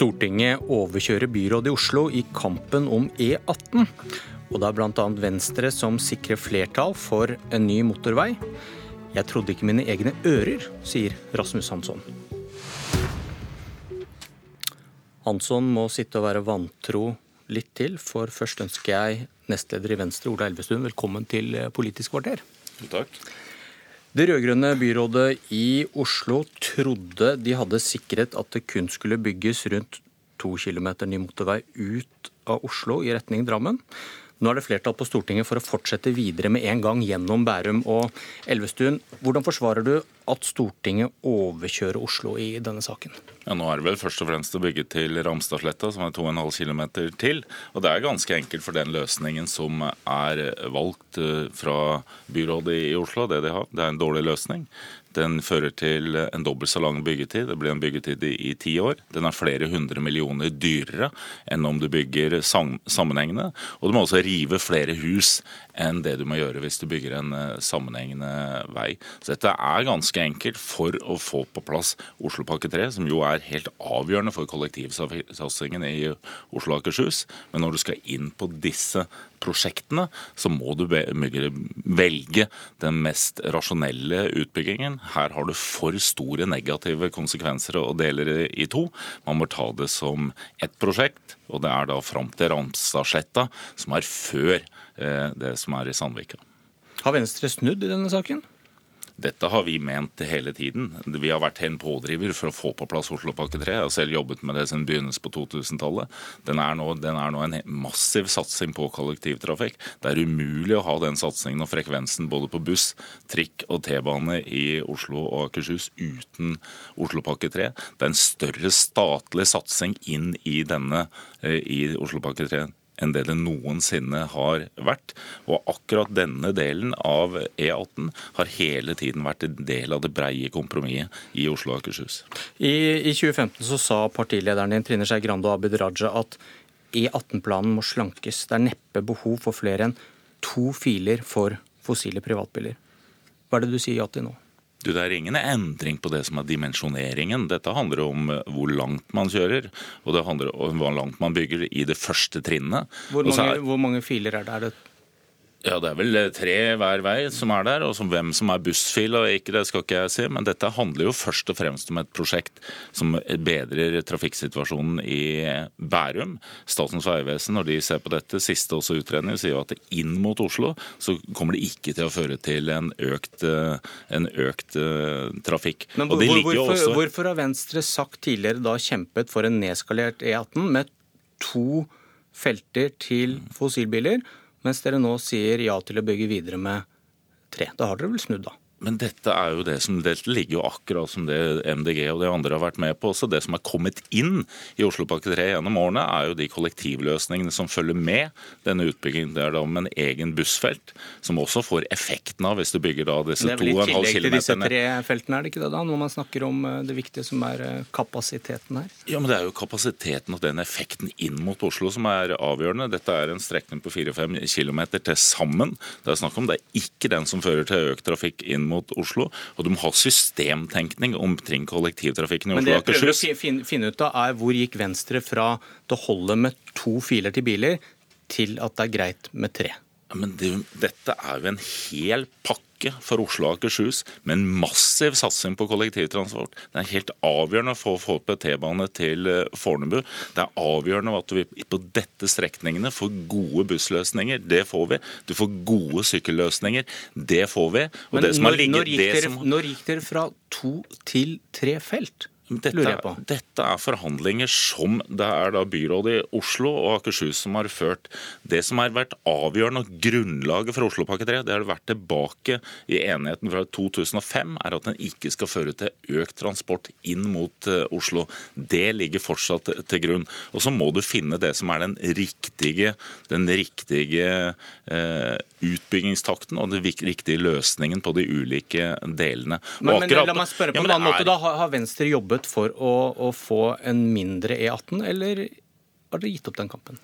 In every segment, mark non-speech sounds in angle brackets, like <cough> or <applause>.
Stortinget overkjører byrådet i Oslo i kampen om E18. Og det er bl.a. Venstre som sikrer flertall for en ny motorvei. Jeg trodde ikke mine egne ører, sier Rasmus Hansson. Hansson må sitte og være vantro litt til, for først ønsker jeg nestleder i Venstre, Ola Elvestuen, velkommen til Politisk kvarter. Takk. Det rød-grønne byrådet i Oslo trodde de hadde sikret at det kun skulle bygges rundt to kilometer ny motorvei ut av Oslo i retning Drammen. Nå er det flertall på Stortinget for å fortsette videre med en gang gjennom Bærum og Elvestuen. Hvordan forsvarer du at Stortinget overkjører Oslo i denne saken? Ja, Nå er det vel først og fremst å bygge til Ramstadsletta, som er 2,5 km til. Og det er ganske enkelt for den løsningen som er valgt eh, fra byrådet i Oslo. Det de har. Det er en dårlig løsning. Den fører til en dobbelt så lang byggetid. Det blir en byggetid i ti år. Den er flere hundre millioner dyrere enn om du bygger sammenhengende. Og du må også rive flere hus enn det du må gjøre hvis du bygger en eh, sammenhengende vei. Så dette er ganske enkelt for å få på plass Oslopakke 3, som jo er helt avgjørende for kollektivsatsingen i Oslo og Akershus. Men når du skal inn på disse prosjektene, så må du velge den mest rasjonelle utbyggingen. Her har du for store negative konsekvenser å dele i to. Man må ta det som ett prosjekt, og det er da fram til Ramstadsletta, som er før Eh, det som er i Sandvika. Har Venstre snudd i denne saken? Dette har vi ment hele tiden. Vi har vært en pådriver for å få på plass Oslopakke 3. Jeg har selv jobbet med det siden begynnelsen på 2000-tallet. Den, den, er nå en massiv satsing på kollektivtrafikk. Det er umulig å ha den satsingen og frekvensen både på buss, trikk og T-bane i Oslo og Akershus uten Oslopakke 3. Det er en større statlig satsing inn i denne eh, i Oslopakke 3 enn det det noensinne har vært. Og akkurat denne delen av E18 har hele tiden vært en del av det breie kompromisset i Oslo og Akershus. I, I, 2015 så sa partilederen din Trine Skei Grande og Abid Raja at E18-planen må slankes. Det er neppe behov for flere enn to filer for fossile privatbiler. Hva er det du sier ja til nå? Du, Det er ingen endring på det som er dimensjoneringen. Dette handler om eh, hvor langt man kjører, og det handler om hvor langt man bygger i det første trinnet. Hvor mange, er, hvor mange filer er det? Er det ja, Det er vel eh, tre hver vei som er der. og som Hvem som er bussfil og ikke, det skal ikke jeg si. Men dette handler jo først og fremst om et prosjekt som bedrer trafikksituasjonen i Bærum. Statens vegvesen, når de ser på dette, siste også utredning, sier jo at inn mot Oslo så kommer det ikke til å føre til en økt, eh, en økt uh, trafikk. Men hvor, hvorfor, også... hvorfor har Venstre sagt tidligere da kjempet for en nedskalert E18 med to felter til fossilbiler? Mens dere nå sier ja til å bygge videre med tre. Da har dere vel snudd, da? Men dette er jo det som det ligger jo akkurat som det MDG og de andre har vært med på. også. Det som er kommet inn i Oslopakke 3 gjennom årene, er jo de kollektivløsningene som følger med denne utbyggingen. Det er da med en egen bussfelt, som også får effekten av hvis du bygger da disse 2,5 km. Det er vel i tillegg til disse tre feltene, er det ikke det da? Når man snakker om eh, det viktige som er eh, kapasiteten her? Ja, men det er jo kapasiteten og den effekten inn mot Oslo som er avgjørende. Dette er en strekning på 4-5 km til sammen. Det er snakk om det er ikke den som fører til økt trafikk inn mot Oslo. Og du må ha systemtenkning omkring kollektivtrafikken i Oslo og Akershus. Men det jeg prøver å finne ut av er hvor gikk Venstre fra det holder med to filer til biler, til at det er greit med tre? Men det, dette er jo en hel pakke pakke for Oslo og Akershus med en massiv satsing på kollektivtransport. Det er helt avgjørende for å få opp T-bane til eh, Fornebu. Det er avgjørende at vi på dette strekningene får gode bussløsninger. Det får vi. Du får gode sykkelløsninger. Det får vi. Men når, ligget, når, gikk dere, som... når gikk dere fra to til tre felt? Dette, dette, er forhandlinger som det er da byrådet i Oslo og Akershus som har ført. Det som har vært avgjørende og grunnlaget for Oslopakke 3, det har vært tilbake i enigheten fra 2005, er at den ikke skal føre til økt transport inn mot uh, Oslo. Det ligger fortsatt til grunn. Og så må du finne det som er den riktige, den riktige eh, utbyggingstakten og den riktige løsningen på de ulike delene. Men, men la meg spørre på ja, en annen måte. Da har Venstre jobbet jobbet for å, å få en mindre E18, eller har dere gitt opp den kampen?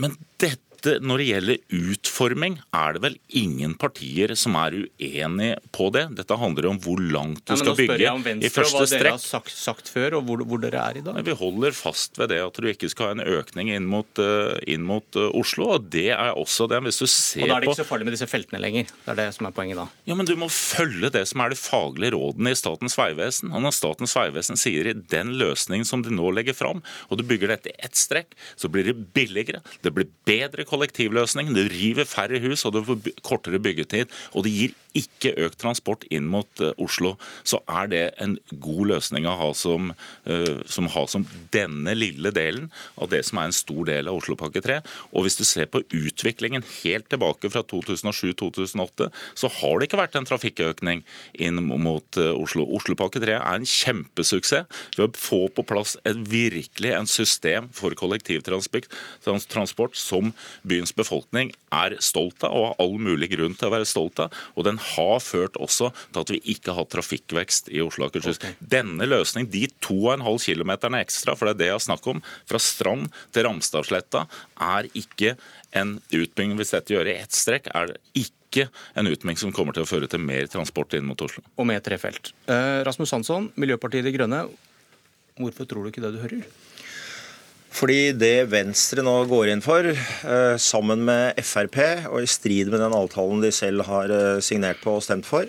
Men dette dette, når det gjelder utforming, er det vel ingen partier som er uenige på det. Dette handler om hvor langt du skal bygge i første strekk. Hva dere har sagt, sagt før, og hvor, hvor, dere er i dag. Vi holder fast ved det at du ikke skal ha en økning inn mot, uh, inn mot uh, Oslo. og Det er også det. Hvis du ser og Da er det ikke så farlig med disse feltene lenger. Det er det som er poenget da. Ja, Men du må følge det som er de faglige rådene i Statens vegvesen. Og når Statens vegvesen sier i den løsningen som de nå legger fram, og du bygger dette i ett strekk, så blir det billigere, det blir bedre kollektivløsning, det river færre hus og det får kortere byggetid. Og det gir ikke økt transport inn mot uh, Oslo. Så er det en god løsning å ha som, uh, som, ha som denne lille delen av det som er en stor del av Oslopakke 3. Og hvis du ser på utviklingen helt tilbake fra 2007-2008, så har det ikke vært en trafikkøkning inn mot uh, Oslo. Oslopakke 3 er en kjempesuksess ved å få på plass et virkelig en system for kollektivtransport som byens befolkning er stolt av og har all mulig grunn til å være stolt av. Og den har ført også til at vi ikke har hatt trafikkvekst i Oslo og Akershus. Okay. Denne løsningen, de 2,5 km ekstra, for det er det jeg har snakk om, fra Strand til Ramstadsletta, er ikke en utbygging hvis dette gjør i ett strekk. er det ikke en utbygging som kommer til å føre til mer transport inn mot Oslo. Og med tre felt. Eh, Rasmus Hansson, Miljøpartiet De Grønne. Hvorfor tror du ikke det du hører? Fordi det Venstre nå går inn for, eh, sammen med Frp, og i strid med den avtalen de selv har eh, signert på og stemt for,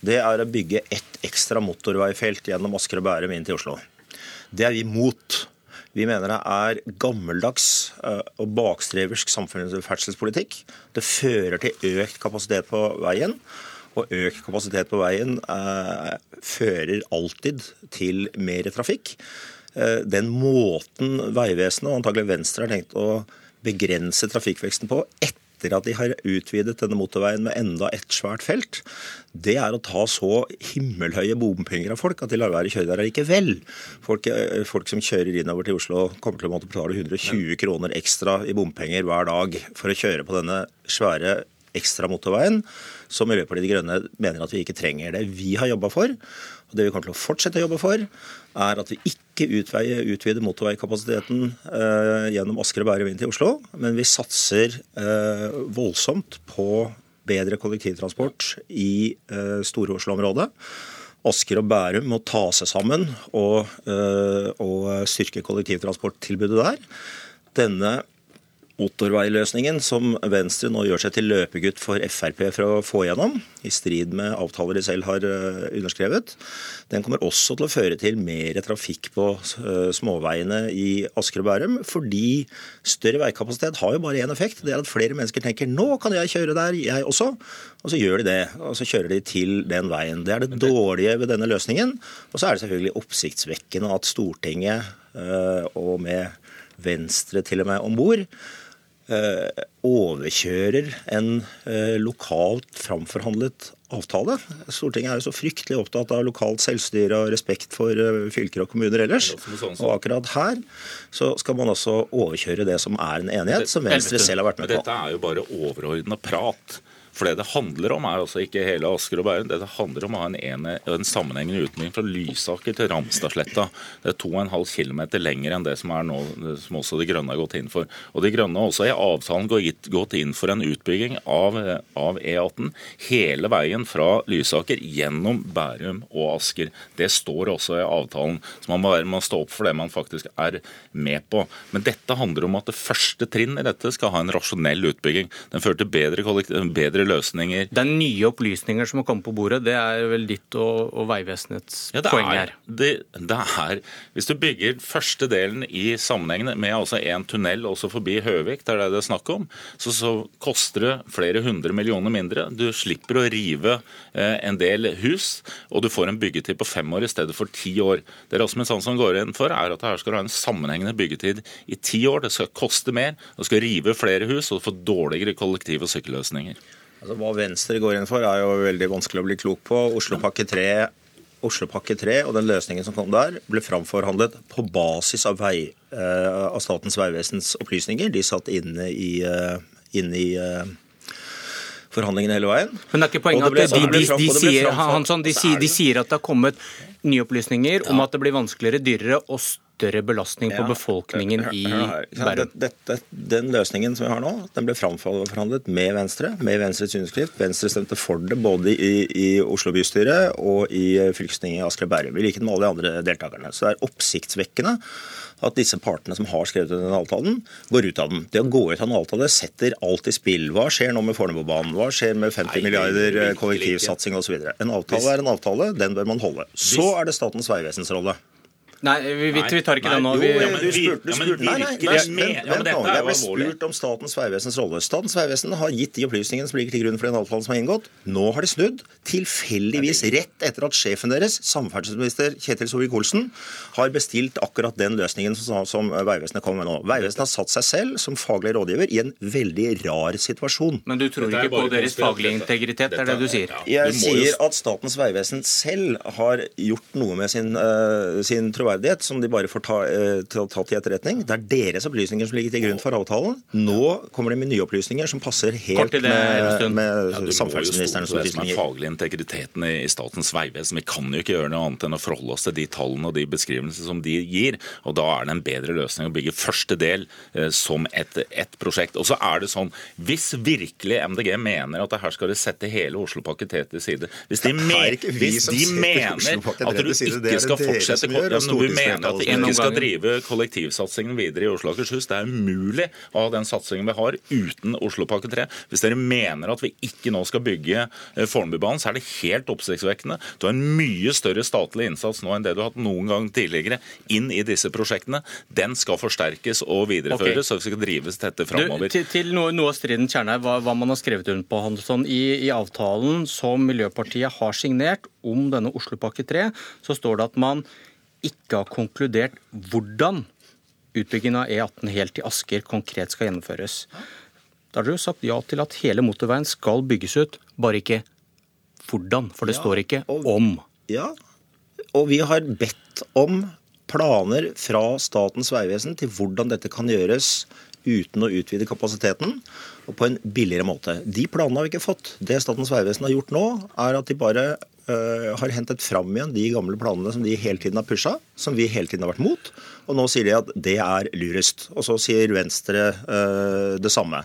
det er å bygge ett ekstra motorveifelt gjennom Asker og Bærum inn til Oslo. Det er vi mot. Vi mener det er gammeldags eh, og bakstreversk samferdselspolitikk. Det fører til økt kapasitet på veien. Og økt kapasitet på veien eh, fører alltid til mer trafikk. Eh, den måten Vegvesenet og antagelig Venstre har tenkt å begrense trafikkveksten på etter at de har utvidet denne motorveien med enda et svært felt, det er å ta så himmelhøye bompenger av folk at de lar være å kjøre der likevel. Folk, eh, folk som kjører innover til Oslo, kommer til å måtte betale 120 kroner ekstra i bompenger hver dag for å kjøre på denne svære ekstra motorveien, som Miljøpartiet De Grønne mener at vi ikke trenger. Det vi har jobba for, og det vi kommer til å fortsette å jobbe for, er at vi ikke utvider motorveikapasiteten eh, gjennom Asker og Bærum inn til Oslo, men vi satser eh, voldsomt på bedre kollektivtransport i eh, Store-Oslo-området. Asker og Bærum må ta seg sammen og, eh, og styrke kollektivtransporttilbudet der. Denne motorveiløsningen som Venstre nå gjør seg til løpegutt for Frp for å få gjennom, i strid med avtaler de selv har eh, underskrevet, den kommer også til å føre til mer trafikk på eh, småveiene i Asker og Bærum. Fordi større veikapasitet har jo bare én effekt. Det er at flere mennesker tenker nå kan jeg kjøre der, jeg også. Og så gjør de det. Og så kjører de til den veien. Det er det dårlige ved denne løsningen. Og så er det selvfølgelig oppsiktsvekkende at Stortinget, eh, og med Venstre til og med om bord, overkjører en eh, lokalt framforhandlet avtale. Stortinget er jo så fryktelig opptatt av lokalt selvstyre og respekt for eh, fylker og kommuner ellers. Sånn og akkurat her så skal man altså overkjøre det som er en enighet, som Venstre selv har vært med på. Dette er jo bare overordna prat. For det det handler om, er altså ikke hele Asker og Bærum. Det det handler om ha en, ene, en sammenhengende utbygging fra Lysaker til Ramstadsletta. Det er 2,5 km lenger enn det som er nå, som også De Grønne har gått inn for. Og De Grønne har også i avtalen gått inn for en utbygging av, av E18 hele veien fra Lysaker gjennom Bærum og Asker. Det står også i avtalen. Så man må, må stå opp for det man faktisk er med på. Men dette handler om at det første trinn i dette skal ha en rasjonell utbygging. Den fører til bedre, bedre løsninger. Det er nye opplysninger som har kommet på bordet. Det er vel ditt og, og Vegvesenets ja, poeng her. Det, det, er, Hvis du bygger første delen i sammenheng med altså en tunnel også forbi Høvik, det er det det er snakk om, så, så koster det flere hundre millioner mindre. Du slipper å rive eh, en del hus, og du får en byggetid på fem år i stedet for ti år. Det Rasmus Hansson går inn for, er at her skal du ha en sammenhengende byggetid i ti år. Det skal koste mer, du skal rive flere hus og få dårligere kollektiv- og sykkelløsninger. Altså, hva Venstre går inn for, er jo veldig vanskelig å bli klok på. Oslopakke 3, Oslopakke 3 og den løsningen som kom der, ble framforhandlet på basis av, vei, uh, av Statens vegvesens opplysninger. De satt inne i, uh, inne i uh, forhandlingene hele veien. Men det er ikke poenget at de, de, de, sier, Hansson, de, sier, at det har kommet nye opplysninger om at det blir vanskeligere, dyrere og større belastning på befolkningen i Bærum? Den løsningen som vi har nå, den ble framforhandlet med Venstre, med Venstres underskrift. Venstre stemte for det både i, i Oslo bystyre og i fylkestinget i Asker og Bærum, i likhet med alle de andre deltakerne. Så det er oppsiktsvekkende at disse partene som har skrevet under den avtalen, går ut av den. Det å gå ut av en avtale setter alt i spill. Hva skjer nå med Fornebubanen? Hva skjer med 50 Nei, milliarder kollektivsatsing osv.? En avtale er en avtale, den bør man holde. Så er det Statens vegvesens rolle. Nei, vi, vi, vi tar ikke det nå. Vi, jo, du spurte, du spurte, nei, nei, nei, nei, vent, vent, Jeg ble spurt om Statens vegvesens rolle. Statens vegvesen har gitt de opplysningene som ligger til grunn for den avtalen som er inngått. Nå har de snudd. Tilfeldigvis rett etter at sjefen deres, samferdselsminister Kjetil Solvik-Olsen, har bestilt akkurat den løsningen som, som Vegvesenet kommer med nå. Vegvesenet har satt seg selv som faglig rådgiver i en veldig rar situasjon. Men du tror ikke på deres faglige integritet, er det du sier? Jeg sier at Statens vegvesen selv har gjort noe med sin, uh, sin troverdighet troverdighet som de bare får ta, eh, ta, til etterretning. Det er deres opplysninger som ligger til grunn for avtalen. Nå kommer det med nye opplysninger som passer helt det, med, med ja, samferdselsministerens opplysninger. Det er faglig integriteten i, i Statens vegvesen. Vi kan jo ikke gjøre noe annet enn å forholde oss til de tallene og de beskrivelsene som de gir. og Da er det en bedre løsning å bygge første del eh, som et, et prosjekt. Og så er det sånn, Hvis virkelig MDG mener at her skal de sette hele Oslopakke 3 til side Hvis de, me hvis de mener at du ikke skal fortsette du mener at vi ikke skal drive kollektivsatsingen videre i Oslo og Akershus. Det er umulig å ha den satsingen vi har uten Oslopakke 3. Hvis dere mener at vi ikke nå skal bygge eh, Fornebubanen, så er det helt oppsiktsvekkende. Du har en mye større statlig innsats nå enn det du har hatt noen gang tidligere inn i disse prosjektene. Den skal forsterkes og videreføres, okay. så vi skal drives dette framover. Til, til noe, noe, av stridens kjerne er hva, hva, man har skrevet under på. Hansson. I, I avtalen som Miljøpartiet har signert om denne Oslopakke 3, så står det at man ikke har konkludert hvordan utbyggingen av E18 helt til Asker konkret skal gjennomføres. Da har dere jo sagt ja til at hele motorveien skal bygges ut, bare ikke hvordan. For det ja, står ikke og, om. Ja, og vi har bedt om planer fra Statens vegvesen til hvordan dette kan gjøres uten å utvide kapasiteten og på en billigere måte. De planene har vi ikke fått. Det Statens vegvesen har gjort nå, er at de bare har hentet fram igjen de gamle planene som de hele tiden har pusha, som vi hele tiden har vært mot. Og nå sier de at det er lurest. Og så sier Venstre uh, det samme.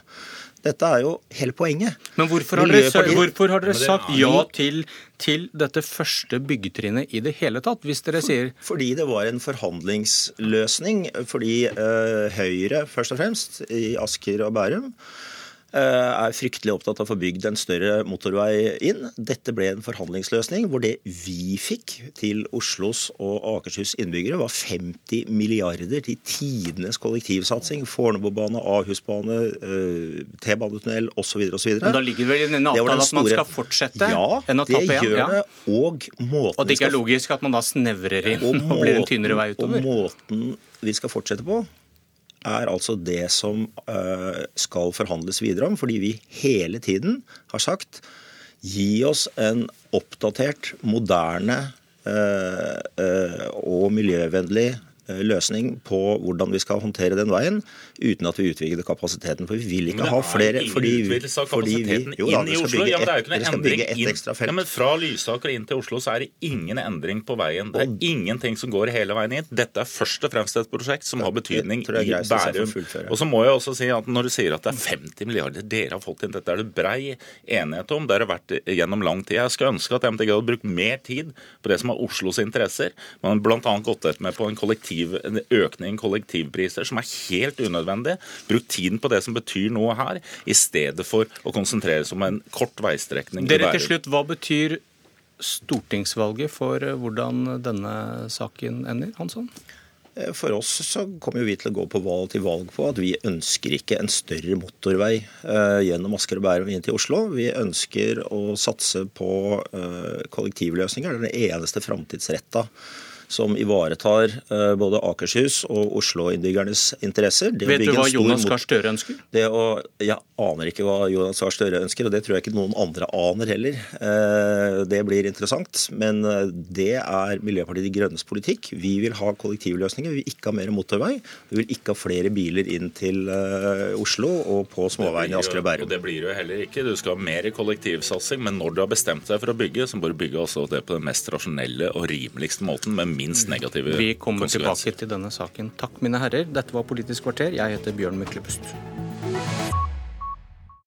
Dette er jo hele poenget. Men hvorfor har dere, hvorfor har dere sagt ja til, til, dette første byggetrinnet i det hele tatt, hvis dere sier Fordi det var en forhandlingsløsning. Fordi uh, Høyre, først og fremst, i Asker og Bærum, Eh, er fryktelig opptatt av å få bygd en større motorvei inn. Dette ble en forhandlingsløsning hvor det vi fikk til Oslos og Akershus innbyggere, var 50 milliarder til tidenes kollektivsatsing. Fornebubane, Ahusbane, eh, T-banetunnel osv. osv. Men da ligger vel i denne avtalen at man skal fortsette? Ja, det gjør ja. det. Og måten Og det ikke er logisk at man da snevrer inn og, <laughs> og blir en tynnere vei utover? Og måten vi skal fortsette på, er altså det som eh, skal forhandles videre om, fordi vi hele tiden har sagt gi oss en oppdatert, moderne eh, eh, og miljøvennlig løsning på hvordan vi skal håndtere den veien, uten at vi utvider kapasiteten. For vi vil ikke ha flere fordi, fordi vi, jo, da, vi skal bygge ett Ja, et, noe endring inn, ja, men Fra Lysaker inn til Oslo så er det ingen endring på veien. Det er ingenting som går hele veien inn. Dette er først og fremst et prosjekt som har betydning i Bærum. Og så må jeg også si at Når du sier at det er 50 milliarder dere har fått inn, dette er det brei enighet om. Det har vært gjennom lang tid. Jeg skulle ønske at MDG hadde brukt mer tid på det som er Oslos interesser. Man har bl.a. gått med på en, kollektiv, en økning i kollektivpriser som er helt unødvendig. Bruk tiden på det som betyr noe her, i stedet for å konsentrere seg om en kort veistrekning. Dere til slutt, Hva betyr stortingsvalget for eh, hvordan denne saken ender, Hansson? Eh, for oss så kommer vi til å gå på valg til valg på at vi ønsker ikke en større motorvei eh, gjennom Asker og Bærum inn til Oslo. Vi ønsker å satse på kollektivløsninger. Det er den eneste framtidsretta som ivaretar eh, både Akershus og Oslo-innbyggernes interesser. Vet du hva Jonas Gahr Støre ønsker? Det å, jeg aner ikke hva Jonas Gahr Støre ønsker, og det tror jeg ikke noen andre aner heller. Eh, det blir interessant, men eh, det er Miljøpartiet De Grønnes politikk. Vi vil ha kollektivløsninger, vi vil ikke ha mer motorvei. Vi vil ikke ha flere biler inn til Oslo og på småveiene i Asker og Bærum. Og det blir jo heller ikke. Du skal ha mer kollektivsatsing, men når du har bestemt deg for å bygge, så må du bygge også det på den mest rasjonelle og rimeligste måten. med minst negative Vi kommer tilbake til denne saken. Takk, mine herrer. Dette var Politisk kvarter. Jeg heter Bjørn Myklebust.